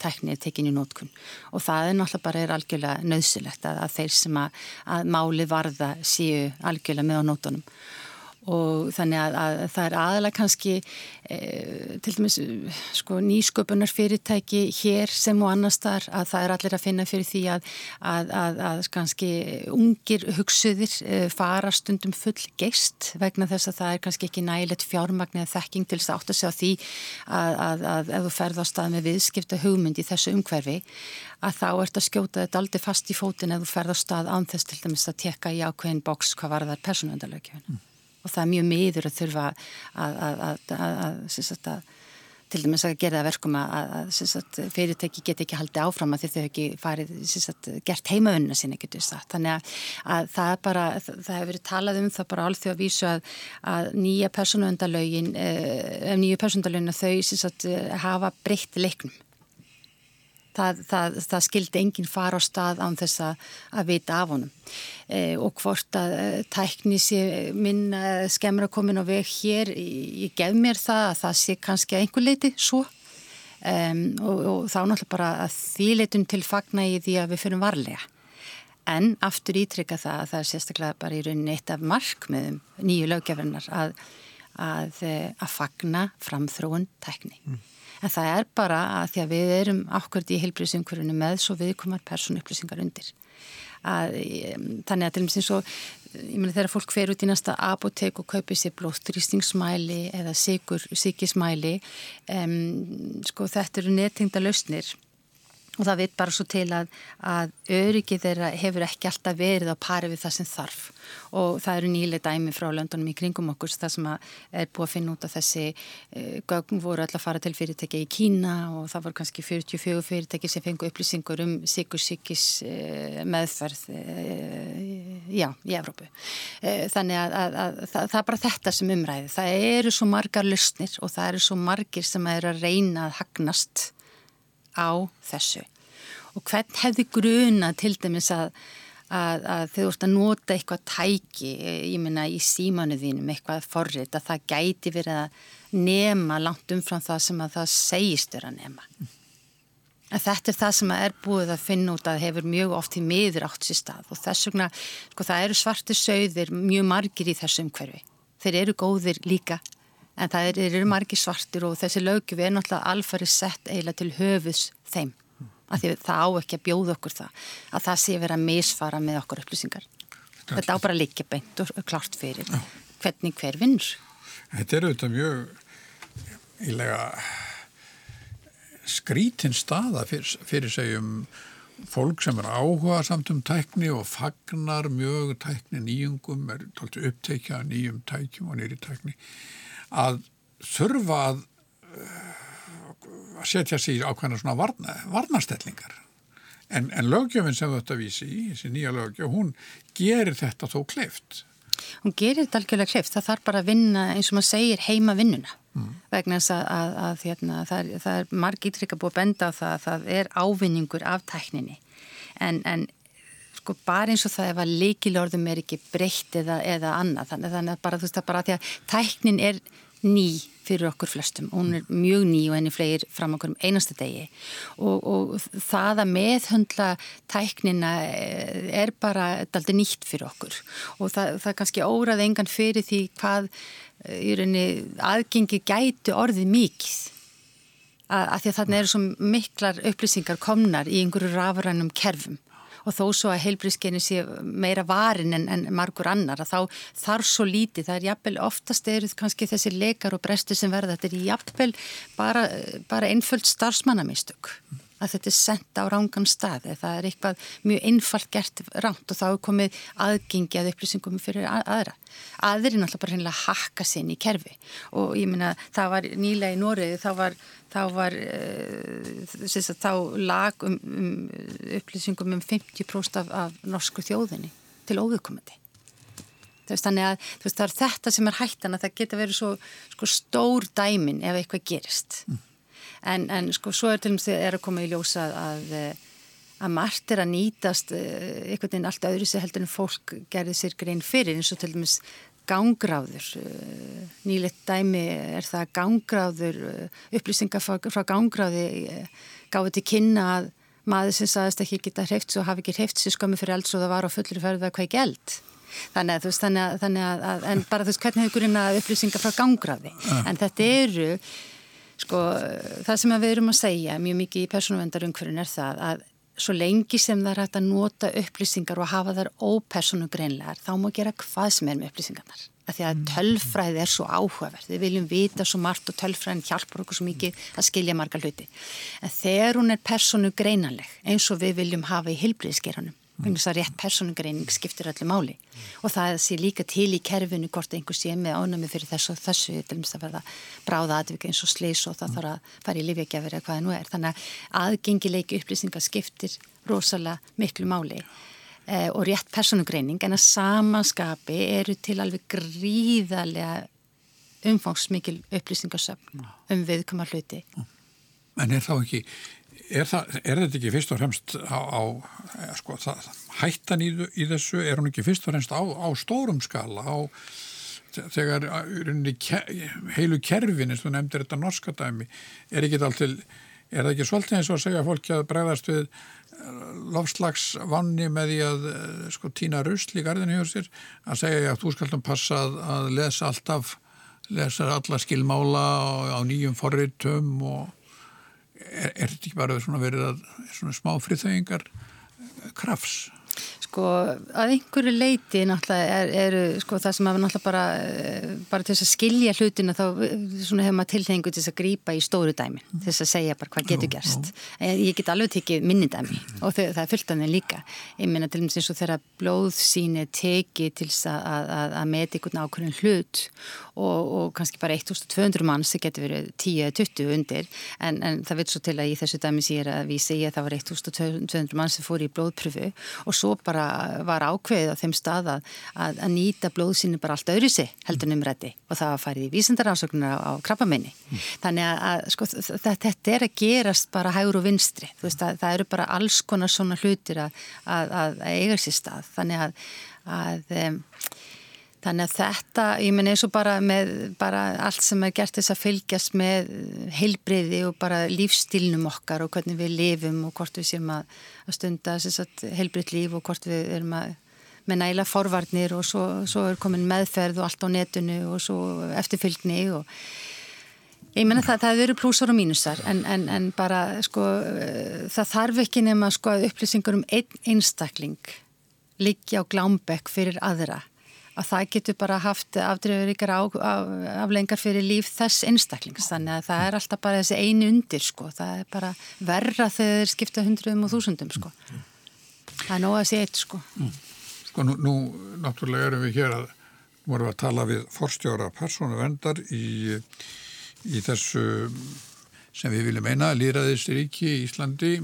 tekni er tekinni nótkun og það er náttúrulega bara er algjörlega nöðsilegt að þeir sem að máli varða séu algjörlega með á nótunum og þannig að, að það er aðalega kannski e, til dæmis sko, nýsköpunar fyrirtæki hér sem og annars þar að það er allir að finna fyrir því að, að, að kannski ungir hugsuðir e, fara stundum full geist vegna þess að það er kannski ekki nægilegt fjármagn eða þekking til þess að átta sig á því að ef þú ferð á stað með viðskipta hugmynd í þessu umhverfi að þá ert að skjóta þetta aldrei fast í fótin ef þú ferð á stað án þess til dæmis að tekka í ákveðin bóks hvað var það persónuöndalökjum. Mm og það er mjög miður að þurfa að, að, að, til dæmis að gera verkum að fyrirtæki get ekki haldið áfram að þau ekki farið sagt, gert heimaunna sinni. Þannig að það er bara, það hefur verið talað um það bara alþjóð að vísu að nýja persónuöndalögin, ef eh, nýju persónuöndalögin að þau sagt, hafa breytt leiknum það, það, það skildi enginn fara á stað án þess að vita af honum. E, og hvort að e, tækni sé minn e, skemmur að komin á veg hér, ég gef mér það að það sé kannski að einhver leiti svo. Um, og, og þá náttúrulega bara að því leitum til fagna í því að við fyrir varlega. En aftur ítrykka það að það er sérstaklega bara í rauninni eitt af markmiðum nýju löggefinnar að, að, að fagna framþróun tækni. Mm en það er bara að því að við erum ákvörði í heilbríðsumkvörunum með svo viðkomar persónu upplýsingar undir. Að, þannig að til og með eins og ég meina þegar fólk fer út í næsta apotek og kaupir sér blóttrýstingsmæli eða sigur, sikismæli um, sko þetta eru netingda lausnir og það veit bara svo til að, að öryggið þeirra hefur ekki alltaf verið á pari við það sem þarf. Og það eru nýlega dæmi frá löndunum í kringum okkur það sem er búið að finna út af þessi uh, gögn voru alltaf að fara til fyrirtæki í Kína og það voru kannski 44 fyrirtæki sem fengu upplýsingur um sigur sikis uh, meðferð uh, já, í Evrópu. Þannig að, að, að það, það er bara þetta sem umræði það eru svo margar lustnir og það eru svo margir sem eru að reyna að hagnast á þessu og hvern hefði gruna til dæmis að, að, að þau vart að nota eitthvað tæki, ég minna í símanuðinum eitthvað forrið að það gæti verið að nema langt umfram það sem að það segist er að nema. En þetta er það sem er búið að finna út að hefur mjög oft í miður átt sér stað og þess vegna, sko það eru svartir sögðir mjög margir í þessu umhverfi. Þeir eru góðir líka en það eru er margi svartir og þessi lögjöf er náttúrulega alfarið sett eiginlega til höfus þeim. Af því það á ekki að bjóða okkur það að það sé verið að misfara með okkur upplýsingar. Þetta á bara líka beint og klart fyrir Já. hvernig hver vinnur.
Þetta er auðvitað mjög ílega skrítinn staða fyrir, fyrir segjum fólk sem er áhuga samt um tækni og fagnar mjög tækni nýjungum er uppteikjað nýjum tækjum og nýri tækni að þurfa að, að setja sér ákveðna svona varna, varnastellingar. En, en lögjöfinn sem þetta vísi í, þessi nýja lögjöf, hún gerir þetta þó kleift.
Hún gerir þetta algjörlega kleift. Það þarf bara að vinna eins og maður segir heima vinnuna. Mm. vegna þess að, að, að hérna, það er, er marg ítrykka búið að benda á það að það er ávinningur af tækninni en, en sko bara eins og það ef að leikilorðum er ekki breytt eða, eða annað. Þannig, þannig að bara þú veist að bara því að tæknin er ný fyrir okkur flestum. Hún er mjög ný og henni flegir fram okkur um einasta degi. Og, og það að meðhundla tæknina eh, er bara daldi nýtt fyrir okkur. Og það, það kannski órað engan fyrir því hvað eh, rauninni aðgengi gætu orðið mikið. Að, að því að þarna eru svo miklar upplýsingar komnar í einhverju rafrænum kerfum og þó svo að heilbríðskeinu sé meira varin en, en margur annar að þá þarf svo lítið, það er jafnvel oftast eruð kannski þessi leikar og brestur sem verða, þetta er jafnvel bara, bara einföld starfsmannamistök. Að þetta er sendt á rángan stað það er eitthvað mjög einfalt gert ránt og þá er komið aðgengi að upplýsingum fyrir aðra. Aðri náttúrulega bara hennilega hakka sinn í kerfi. Og ég minna það var nýlega í Nóriði þá var, þá, var uh, þá lag um, um upplýsingum um 50% af, af norsku þjóðinni til óviðkomandi. Þannig að veist, það er þetta sem er hættan að það geta verið svo sko, stór dæmin ef eitthvað gerist. Mm. En, en sko svo er til dæmis er að koma í ljósa að, að margt er að nýtast eh, einhvern veginn allt öðru sem heldur en fólk gerði sér grein fyrir eins og til dæmis gangráður. Eh, nýleitt dæmi er það gangráður eh, upplýsingar frá, frá gangráði gáði til kynna að maður sem sagðist ekki geta hreift svo hafi ekki hreift sér skömmi fyrir elds og það var á fullur ferðu að hvað gæld þannig að þú veist þannig að, þannig að en bara þú veist hvernig hefur grunna upplýsingar frá gangráði? En þetta eru Sko það sem við erum að segja mjög mikið í persónuvendarumhverjum er það að svo lengi sem það er hægt að nota upplýsingar og hafa þar ópersónugreinlegar þá má gera hvað sem er með upplýsingarnar. Af því að mm. tölfræði er svo áhugaverð. Við viljum vita svo margt og tölfræðin hjálpar okkur svo mikið að skilja marga hluti. En þegar hún er persónugreinanleg eins og við viljum hafa í hilbriðskeranum þess að rétt personugreining skiptir öllu máli mm. og það sé líka til í kerfinu hvort einhver sé með ánami fyrir þessu og þessu til dæmis að verða bráða aðvika eins og slis og það mm. þarf að fara í livjagjafir eða hvaða nú er þannig að aðgengileiki upplýsingar skiptir rosalega miklu máli eh, og rétt personugreining en að samanskapi eru til alveg gríðarlega umfangsmikil upplýsingarsöfn um viðkoma hluti
En er þá ekki Er, það, er þetta ekki fyrst og fremst á, á sko, það, hættan í, í þessu, er hún ekki fyrst og fremst á, á stórum skala, á þegar heilu kerfin, eins og nefndir þetta norska dæmi, er ekki alltaf, er það ekki svolítið eins og að segja fólki að bregðast við eh, lofslagsvanni með því að eh, sko týna rusl í gardinu hjá sér, að segja að þú skaldum passa að, að lesa alltaf, lesa alla skilmála á, á nýjum forritum og er, þetta ekki bara verið að svona smá friðþauðingar krafs?
Sko að einhverju leiti náttúrulega er, er sko það sem að náttúrulega bara, eh, bara til þess að skilja hlutina þá svona hefur maður tilhengu til þess að grýpa í stóru dæmi til þess að segja bara hvað getur gerst. Jú. Ég get alveg tekið minni dæmi og þau, það er fullt af þeim líka. Ég minna til dæmis eins og þegar blóðsín er tekið til þess að, að, að með einhvern ákveðin hlut og, og kannski bara 1200 manns, það getur verið 10-20 undir en, en það vil svo til að í þessu dæmi sér að vísi ég að það var 1200 manns sem fór í blóðpröfu og svo bara var ákveðið á þeim stað að, að, að nýta blóðsynni bara allt öðru sig heldur numrætti og það farið í vísendarásökunar á, á krabbamenni. Mm. Þannig að sko, þetta er að gerast bara hægur og vinstri. Veist, það eru bara alls konar svona hlutir að eiga sér stað. Þannig að um, Þannig að þetta, ég menn eins og bara með bara allt sem er gert þess að fylgjast með heilbriði og bara lífstilnum okkar og hvernig við lifum og hvort við séum að, að stunda heilbrið líf og hvort við erum að með næla forvarnir og svo, svo er komin meðferð og allt á netinu og svo eftirfylgni og ég menna það, það eru plúsar og mínusar en, en, en bara sko það þarf ekki nema sko upplýsingur um einn einstakling líkja á glámbekk fyrir aðra að það getur bara haft afdreyfuríkar aflengar fyrir líf þess einstaklings. Þannig að það er alltaf bara þessi einu undir sko, það er bara verra þegar þeir skipta hundruðum og þúsundum sko. Það er nóg að sé eitt sko. Mm.
Sko nú, nú náttúrulega erum við hér að vorum við að tala við forstjóra persónu vendar í, í þessu sem við viljum eina líraðistiríki í Íslandi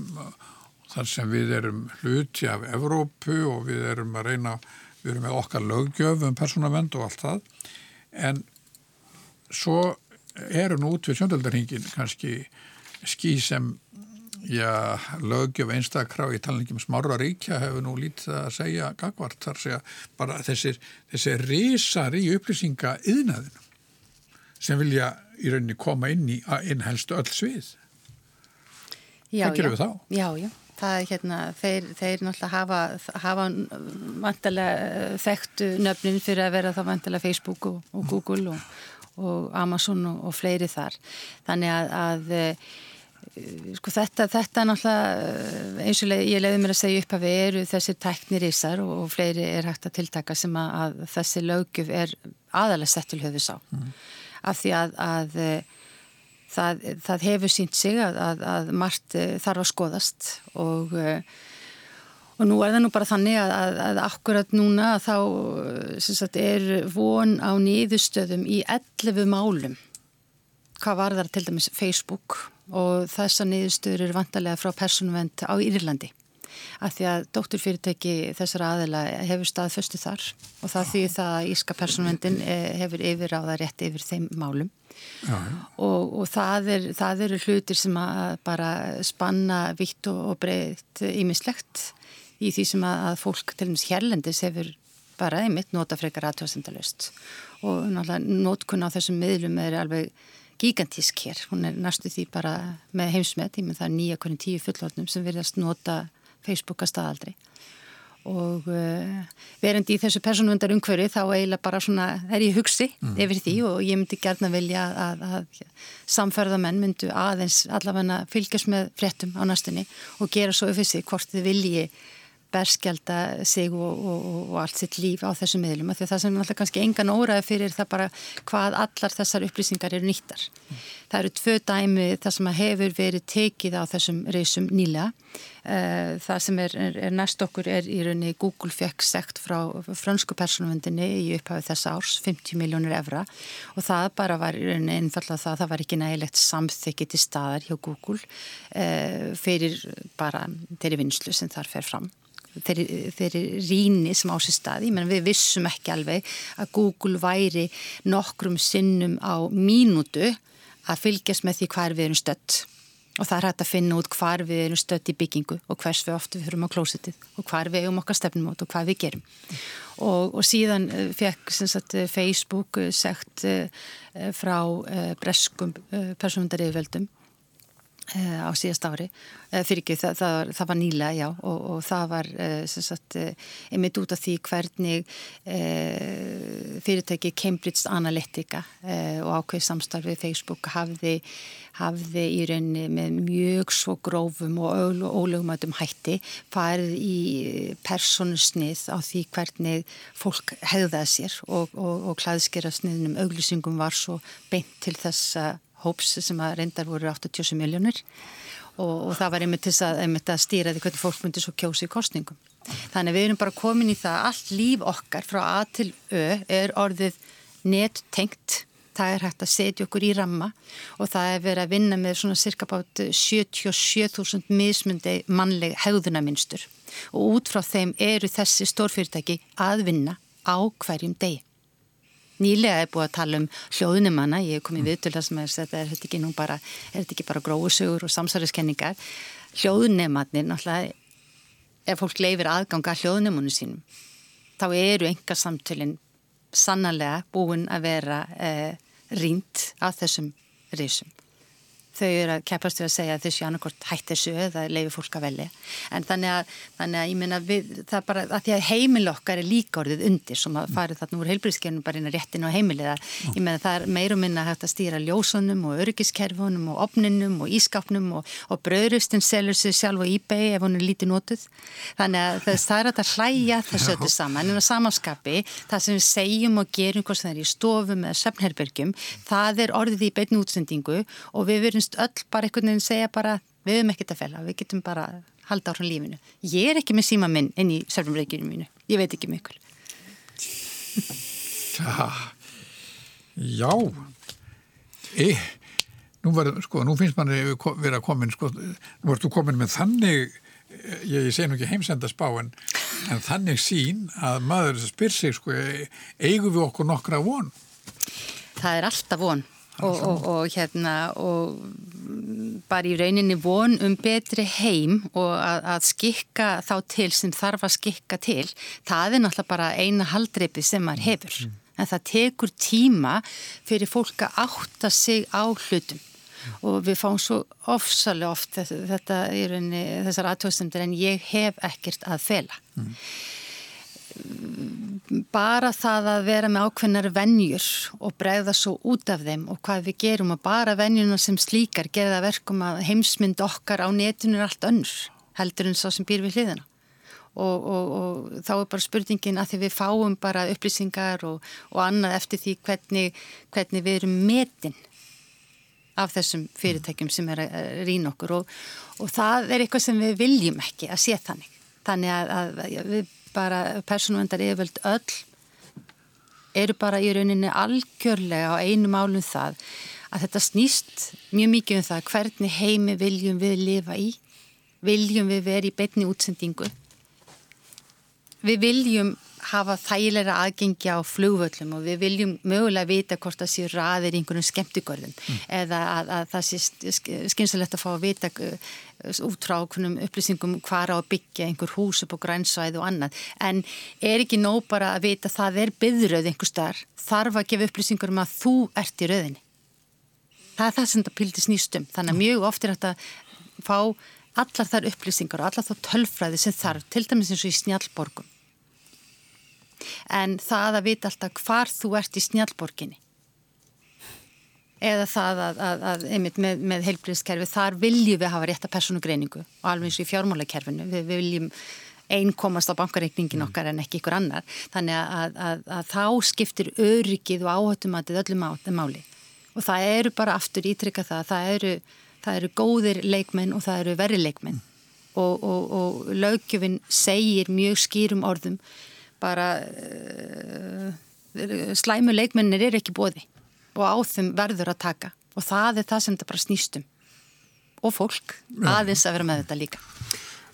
þar sem við erum hluti af Evrópu og við erum að reyna við erum með okkar lögjöf um persónavend og allt það. En svo eru nú út við sjöndöldarhingin kannski ský sem já, lögjöf einstakrá í talningum smára ríkja hefur nú lítið að segja gagvart þar segja bara þessir, þessir risar í upplýsinga yðnaðinu sem vilja í rauninni koma inn í innhelstu öll svið.
Já,
þá?
Já, já það er hérna, þeir, þeir náttúrulega hafa, hafa vantilega eh, þekktu nöfnin fyrir að vera þá vantilega Facebook og, og Google og, og Amazon og, og fleiri þar. Þannig að, að eh, sko þetta, þetta er náttúrulega eh, eins og ég leiði mér að segja upp að við eru þessir tæknir ísar og fleiri er hægt að tiltaka sem að, að þessi lögjöf er aðalega sett til höfðus á. Mm. Af því að, að það, það hefur sínt sig að, að, að margt uh, þarf að skoðast og, uh, og nú er það nú bara þannig að, að akkurat núna þá sagt, er von á nýðustöðum í 11 málum hvað var það til dæmis Facebook og þessa nýðustöður eru vantarlega frá personvend á Írlandi að því að dótturfyrirtæki þessara aðila hefur staðföstu þar og það því það að Íska personvendin eh, hefur yfir á það rétt yfir þeim málum. Já, já. Og, og það, er, það eru hlutir sem að bara spanna vitt og, og breytt ímislegt í því sem að, að fólk til dæmis hérlendis hefur bara einmitt nota frekar aðtjóðsendalust og náttúrulega nótkunna á þessum miðlum er alveg gigantísk hér, hún er næstu því bara með heimsmet, ég með það er nýja konið tíu fullornum sem verðast nota Facebook að staðaldri og uh, verandi í þessu personvöndar umhverfi þá eiginlega bara svona er ég hugsi mm. yfir því og ég myndi gerna vilja að, að samferðamenn myndu aðeins allavega fylgjast með fréttum á næstunni og gera svo öfissi hvort þið vilji berskjálta sig og, og, og allt sitt líf á þessum miðlum því að það sem alltaf kannski engan óraði fyrir það bara hvað allar þessar upplýsingar eru nýttar. Mm. Það eru tvö dæmi það sem hefur verið tekið á þessum reysum nýlega. Eh, það sem er, er, er næst okkur er í rauninni Google fekk sekt frá fransku persónuvendinni í upphafið þessa árs, 50 miljónur evra og það bara var í rauninni einfallega það að það var ekki nægilegt samþykki til staðar hjá Google eh, fyrir bara þeirri vinslu sem þar fer fram þeirri, ríni sem á sér stað. Ég menn við vissum ekki alveg að Google væri nokkrum sinnum á mínútu að fylgjast með því hvar við erum stött og það er hægt að finna út hvar við erum stött í byggingu og hvers við ofta við höfum á klósitið og hvar við eigum okkar stefnum út og hvað við gerum. Og, og síðan eh, fekk sagt, Facebook eh, segt eh, frá breskum persónundariðveldum Eh, á síðast ári, eh, fyrir ekki það, það, það var nýlega, já og, og það var eh, sagt, einmitt út af því hvernig e, fyrirtæki Cambridge Analytica e, og ákveð samstarfið Facebook hafði, hafði í rauninni með mjög svo grófum og ólögumætum hætti farið í personusnið á því hvernig fólk hegðaði sér og, og, og klæðskera sniðnum auglýsingum var svo beint til þess að hóps sem að reyndar voru 87 miljónir og, og það var einmitt til að, einmitt að stýra því hvernig fólk myndi svo kjósi í kostningum. Þannig að við erum bara komin í það að allt líf okkar frá A til Ö er orðið nettengt það er hægt að setja okkur í ramma og það er verið að vinna með svona cirka bát 77.000 mismundi mannleg hegðunaminstur og út frá þeim eru þessi stórfyrirtæki að vinna á hverjum degi. Nýlega er búið að tala um hljóðnumanna, ég hef komið við til það sem er þetta er þetta ekki nú bara, er þetta ekki bara gróðsugur og samsæriskenningar. Hljóðnumannir, náttúrulega, ef fólk leifir aðganga hljóðnumunum sínum, þá eru enga samtölinn sannarlega búin að vera eh, rínt af þessum risum þau eru að keppast við að segja að þessu annarkort hætti þessu eða leiði fólk að velja. En þannig að, þannig að ég minna við, það er bara að því að heimil okkar er líka orðið undir sem að farið þarna úr heilbríðskernum bara inn á réttinu og heimiliða ég minna það er meirum minna hægt að stýra ljósunum og örgiskerfunum og opninum og ískapnum og, og bröðrustin selur sig sjálf og ebay ef hún er lítið nótuð þannig að það er að hlæja þessu öllu saman. En á samanskapi það sem við segjum og gerum hvort það er í stofum eða söfnherbergjum það er orðið í beitn útsendingu og við verum finnst öll bara einhvern veginn segja bara við hefum ekkert að fela, við getum bara halda áhrifin lífinu. Ég er ekki með síma minn inn í sörfumreikinu mínu, ég veit ekki mikil.
Já, já, e, nú, var, sko, nú finnst manni verið að komin, sko, nú ertu komin með þannig, ég, ég segi nú ekki heimsenda spá, en, en þannig sín að maður spyr sig, sko, eigum við okkur nokkra von?
Það er alltaf von og, og, og hérna og bara í rauninni von um betri heim og að, að skikka þá til sem þarf að skikka til það er náttúrulega bara eina haldreipi sem maður hefur. mm. en það tekur tíma fyrir fólk að átta sig á hlutum. Mm. og við fáum svo ofsalega oft þetta, þetta í rauninni þessar aðtöðstundir en ég hef ekkert að fela. Mm bara það að vera með ákveðnar vennjur og bregða svo út af þeim og hvað við gerum og bara vennjuna sem slíkar gerða verkum að heimsmynd okkar á netinu er allt önnur heldur en svo sem býr við hliðina og, og, og þá er bara spurningin að því við fáum bara upplýsingar og, og annað eftir því hvernig, hvernig við erum metin af þessum fyrirtækjum sem er að rýna okkur og, það er eitthvað sem við viljum ekki að sé þannig. Þannig að, að við bara persónuvendar yfirvöld öll eru bara í rauninni algjörlega á einu málum það að þetta snýst mjög mikið um það hvernig heimi viljum við lifa í, viljum við vera í beitni útsendingu. Við viljum hafa þægilega aðgengja á flugvöllum og við viljum mögulega vita hvort það séu raðir í einhvern skemmtigörðum mm. eða að, að það sé skynsalegt að fá að vita uh, út frá okkurum upplýsingum hvar á að byggja einhver hús upp á grænsvæð og annað. En er ekki nóg bara að vita að það er byðröð einhver starf þarf að gefa upplýsingur um að þú ert í röðinni. Það er það sem þetta pildi snýstum þannig að mjög oft er þetta að fá allar þar upplýsingar og allar þá tölfræði sem þarf til dæmis eins og í snjálborgum en það að vita alltaf hvar þú ert í snjálborginni eða það að, að, að einmitt með, með heilbríðskerfi þar viljum við hafa rétta personugreiningu og alveg eins og í fjármálakerfinu við, við viljum einn komast á bankareikningin mm. okkar en ekki ykkur annar. Þannig að, að þá skiptir öryggið og áhættumatið öllum máli. Og það eru bara aftur ítrykka það það eru, það eru góðir leikmenn og það eru verri leikmenn. Og, og, og lögjöfin segir mjög skýrum orðum bara uh, slæmu leikmennir er ekki bóði og á þeim verður að taka. Og það er það sem þetta bara snýstum og fólk ja. aðeins að vera með þetta líka.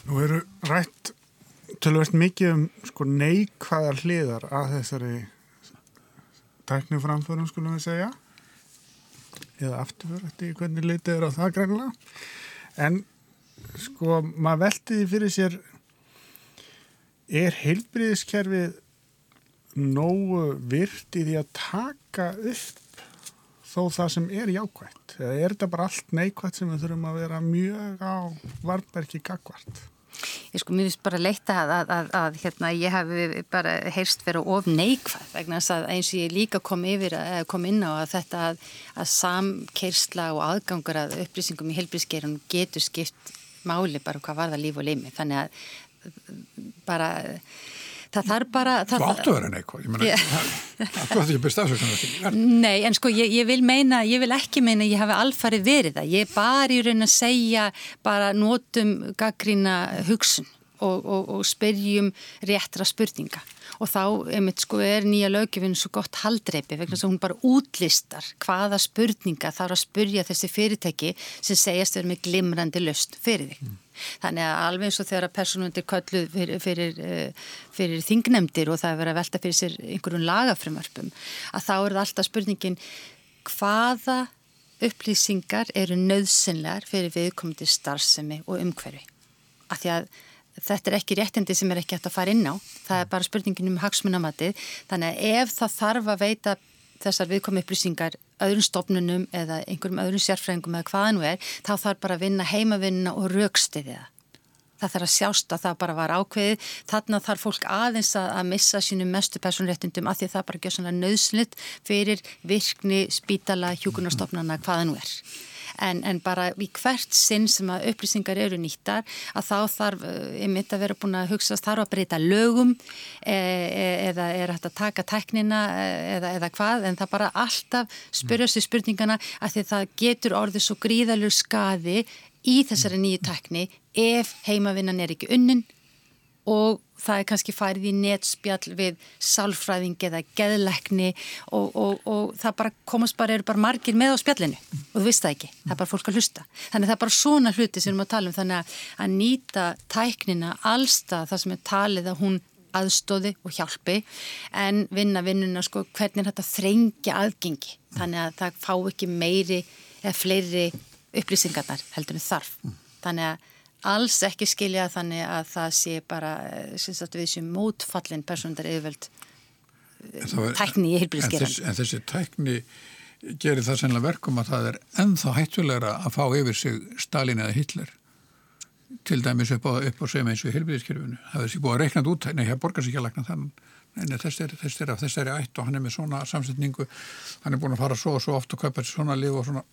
Nú eru rætt tölvöld mikið um sko neikvæðar hliðar að þessari tækniframförum skulum við segja. Eða afturför eftir hvernig litið er á það greinlega en sko maður veltiði fyrir sér er heilbriðiskerfið nógu virt í því að taka upp þó það sem er jákvægt eða er þetta bara allt neikvægt sem við þurfum að vera mjög á varbergi gagvart?
Ég sko, mér finnst bara leita að, að, að, að hérna, ég hef bara heyrst vera of neikvæð vegna að eins og ég líka kom yfir að kom inn á að þetta að samkeirsla og aðgangur að upplýsingum í helbriðskerun getur skipt máli bara hvað var það líf og leimi þannig að bara það þarf bara
Þú áttu að vera neikvæð, ég meina þú ætti ekki byrst afsöknar
Nei, en sko ég, ég vil meina, ég vil ekki meina ég hafi alfarið verið það, ég er bara í raun að segja, bara nótum gaggrína hugsun og, og, og spyrjum réttra spurninga og þá einmitt, sko, er nýja lögjöfinn svo gott haldreipi vegna þess að hún bara útlistar hvaða spurninga þarf að spurja þessi fyrirtæki sem segjast verið með glimrandi löst fyrir þig. Mm. Þannig að alveg eins og þegar að personundir kölluð fyrir, fyrir, eh, fyrir þingnemdir og það er verið að velta fyrir sér einhverjum lagafrumvarpum að þá er það alltaf spurningin hvaða upplýsingar eru nöðsynlegar fyrir viðkomandi starfsemi og umhverfi. Af því að þetta er ekki réttindi sem er ekki hægt að fara inn á. Það er bara spurningin um hagsmunamatið. Þannig að ef það þarf að veita þessar viðkomi upplýsingar öðrum stofnunum eða einhverjum öðrum sérfræðingum eða hvaða nú er, þá þarf bara að vinna heimavinna og raukstiði það. Það þarf að sjást að það bara var ákveðið. Þannig að þarf fólk aðeins að missa sínum mestu personréttindum af því að það bara gjör svona nöðsnitt fyrir virkni, spítala, hjúkunarstofnana, hvaða nú er en, en bara í hvert sinn sem að upplýsingar eru nýttar að þá þarf eh, einmitt að vera búin að hugsa þarf að breyta lögum e, e, eða er hægt að taka teknina e, eða, eða hvað en það bara alltaf spyrja sér spurningana að því það getur orðið svo gríðalur skadi í þessari nýju tekni ef heimavinnan er ekki unnin og það er kannski farið í netspjall við sálfræðing eða geðlekni og, og, og það bara komast bara, eru bara margir með á spjallinu og þú veist það ekki, það er bara fólk að hlusta. Þannig það er bara svona hluti sem við erum að tala um þannig að nýta tæknina allstað það sem er talið að hún aðstóði og hjálpi en vinna vinnuna sko hvernig þetta þrengja aðgengi? Þannig að það fá ekki meiri eða fleiri upplýsingarnar heldur en þarf. Þannig að alls ekki skilja þannig að það sé bara sagt, við sem mótfallin personundar yfirvöld tækni í heilbríðskeran.
En, en þessi tækni gerir það sennilega verkum að það er enþá hættulegra að fá yfir sig Stalin eða Hitler til dæmis upp á, upp á sem eins og heilbríðskerfinu. Það er sér búið að reiknað út, nei, hér borgar sér ekki að lækna þannig. Nei, þess er, þess er af þessari ætt og hann er með svona samsetningu, hann er búin að fara svo og svo oft og kaupa sér svona lif og svona,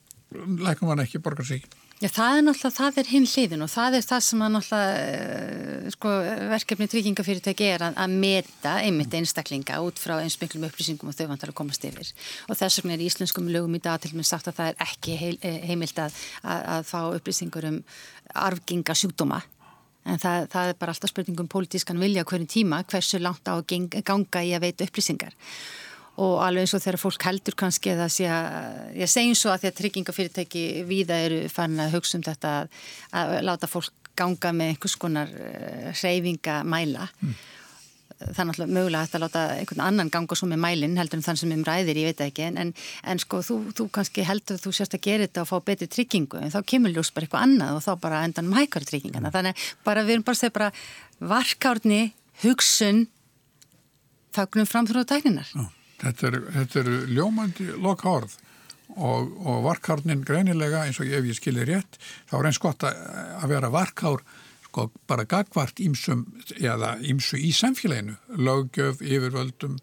lækum hann ekki, borgar sér ekki
Já, það er náttúrulega, það er hinn hliðin og það er það sem að náttúrulega uh, sko, verkefni tryggingafyrirtæki er að, að meta einmitt einstaklinga út frá eins miklum upplýsingum og þau vantar að komast yfir. Og þess vegna er í íslenskum lögum í dag til og með sagt að það er ekki heil, eh, heimilt að, að, að fá upplýsingur um arfginga sjúkdóma. En það, það er bara alltaf spurningum pólitískan vilja hverjum tíma hversu langt á að ganga í að veita upplýsingar og alveg eins og þegar fólk heldur kannski það sé að, ég segjum svo að því að tryggingafyrirtæki víða eru fann að hugsa um þetta að, að láta fólk ganga með einhvers konar hreyfingamæla. Mm. þannig að mögulega þetta láta einhvern annan ganga svo með mælinn heldur en þann sem um ræðir, ég veit ekki. En, en sko þú, þú kannski heldur þú sérst að gera þetta og fá betri tryggingu en þá kemur ljós bara eitthvað annað og þá bara endan mækar tryggingana, mm. þannig bara við erum bara segja bara varkárni, hugsun fagnum framþróðu tækninar
Já Þetta er, þetta er ljómandi loka orð og, og varkárnin greinilega eins og ef ég skilir rétt þá er eins gott að, að vera varkár sko bara gagvart ímsum eða ímsu í samfélaginu lögjöf, yfirvöldum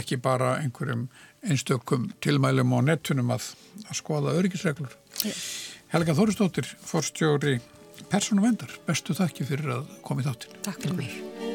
ekki bara einhverjum einstökum tilmælum á nettunum að, að skoða öryggisreglur. Helga Þóristóttir, forstjóri Persónu Vendar, bestu þakki fyrir að koma í þáttin.
Takk fyrir mig.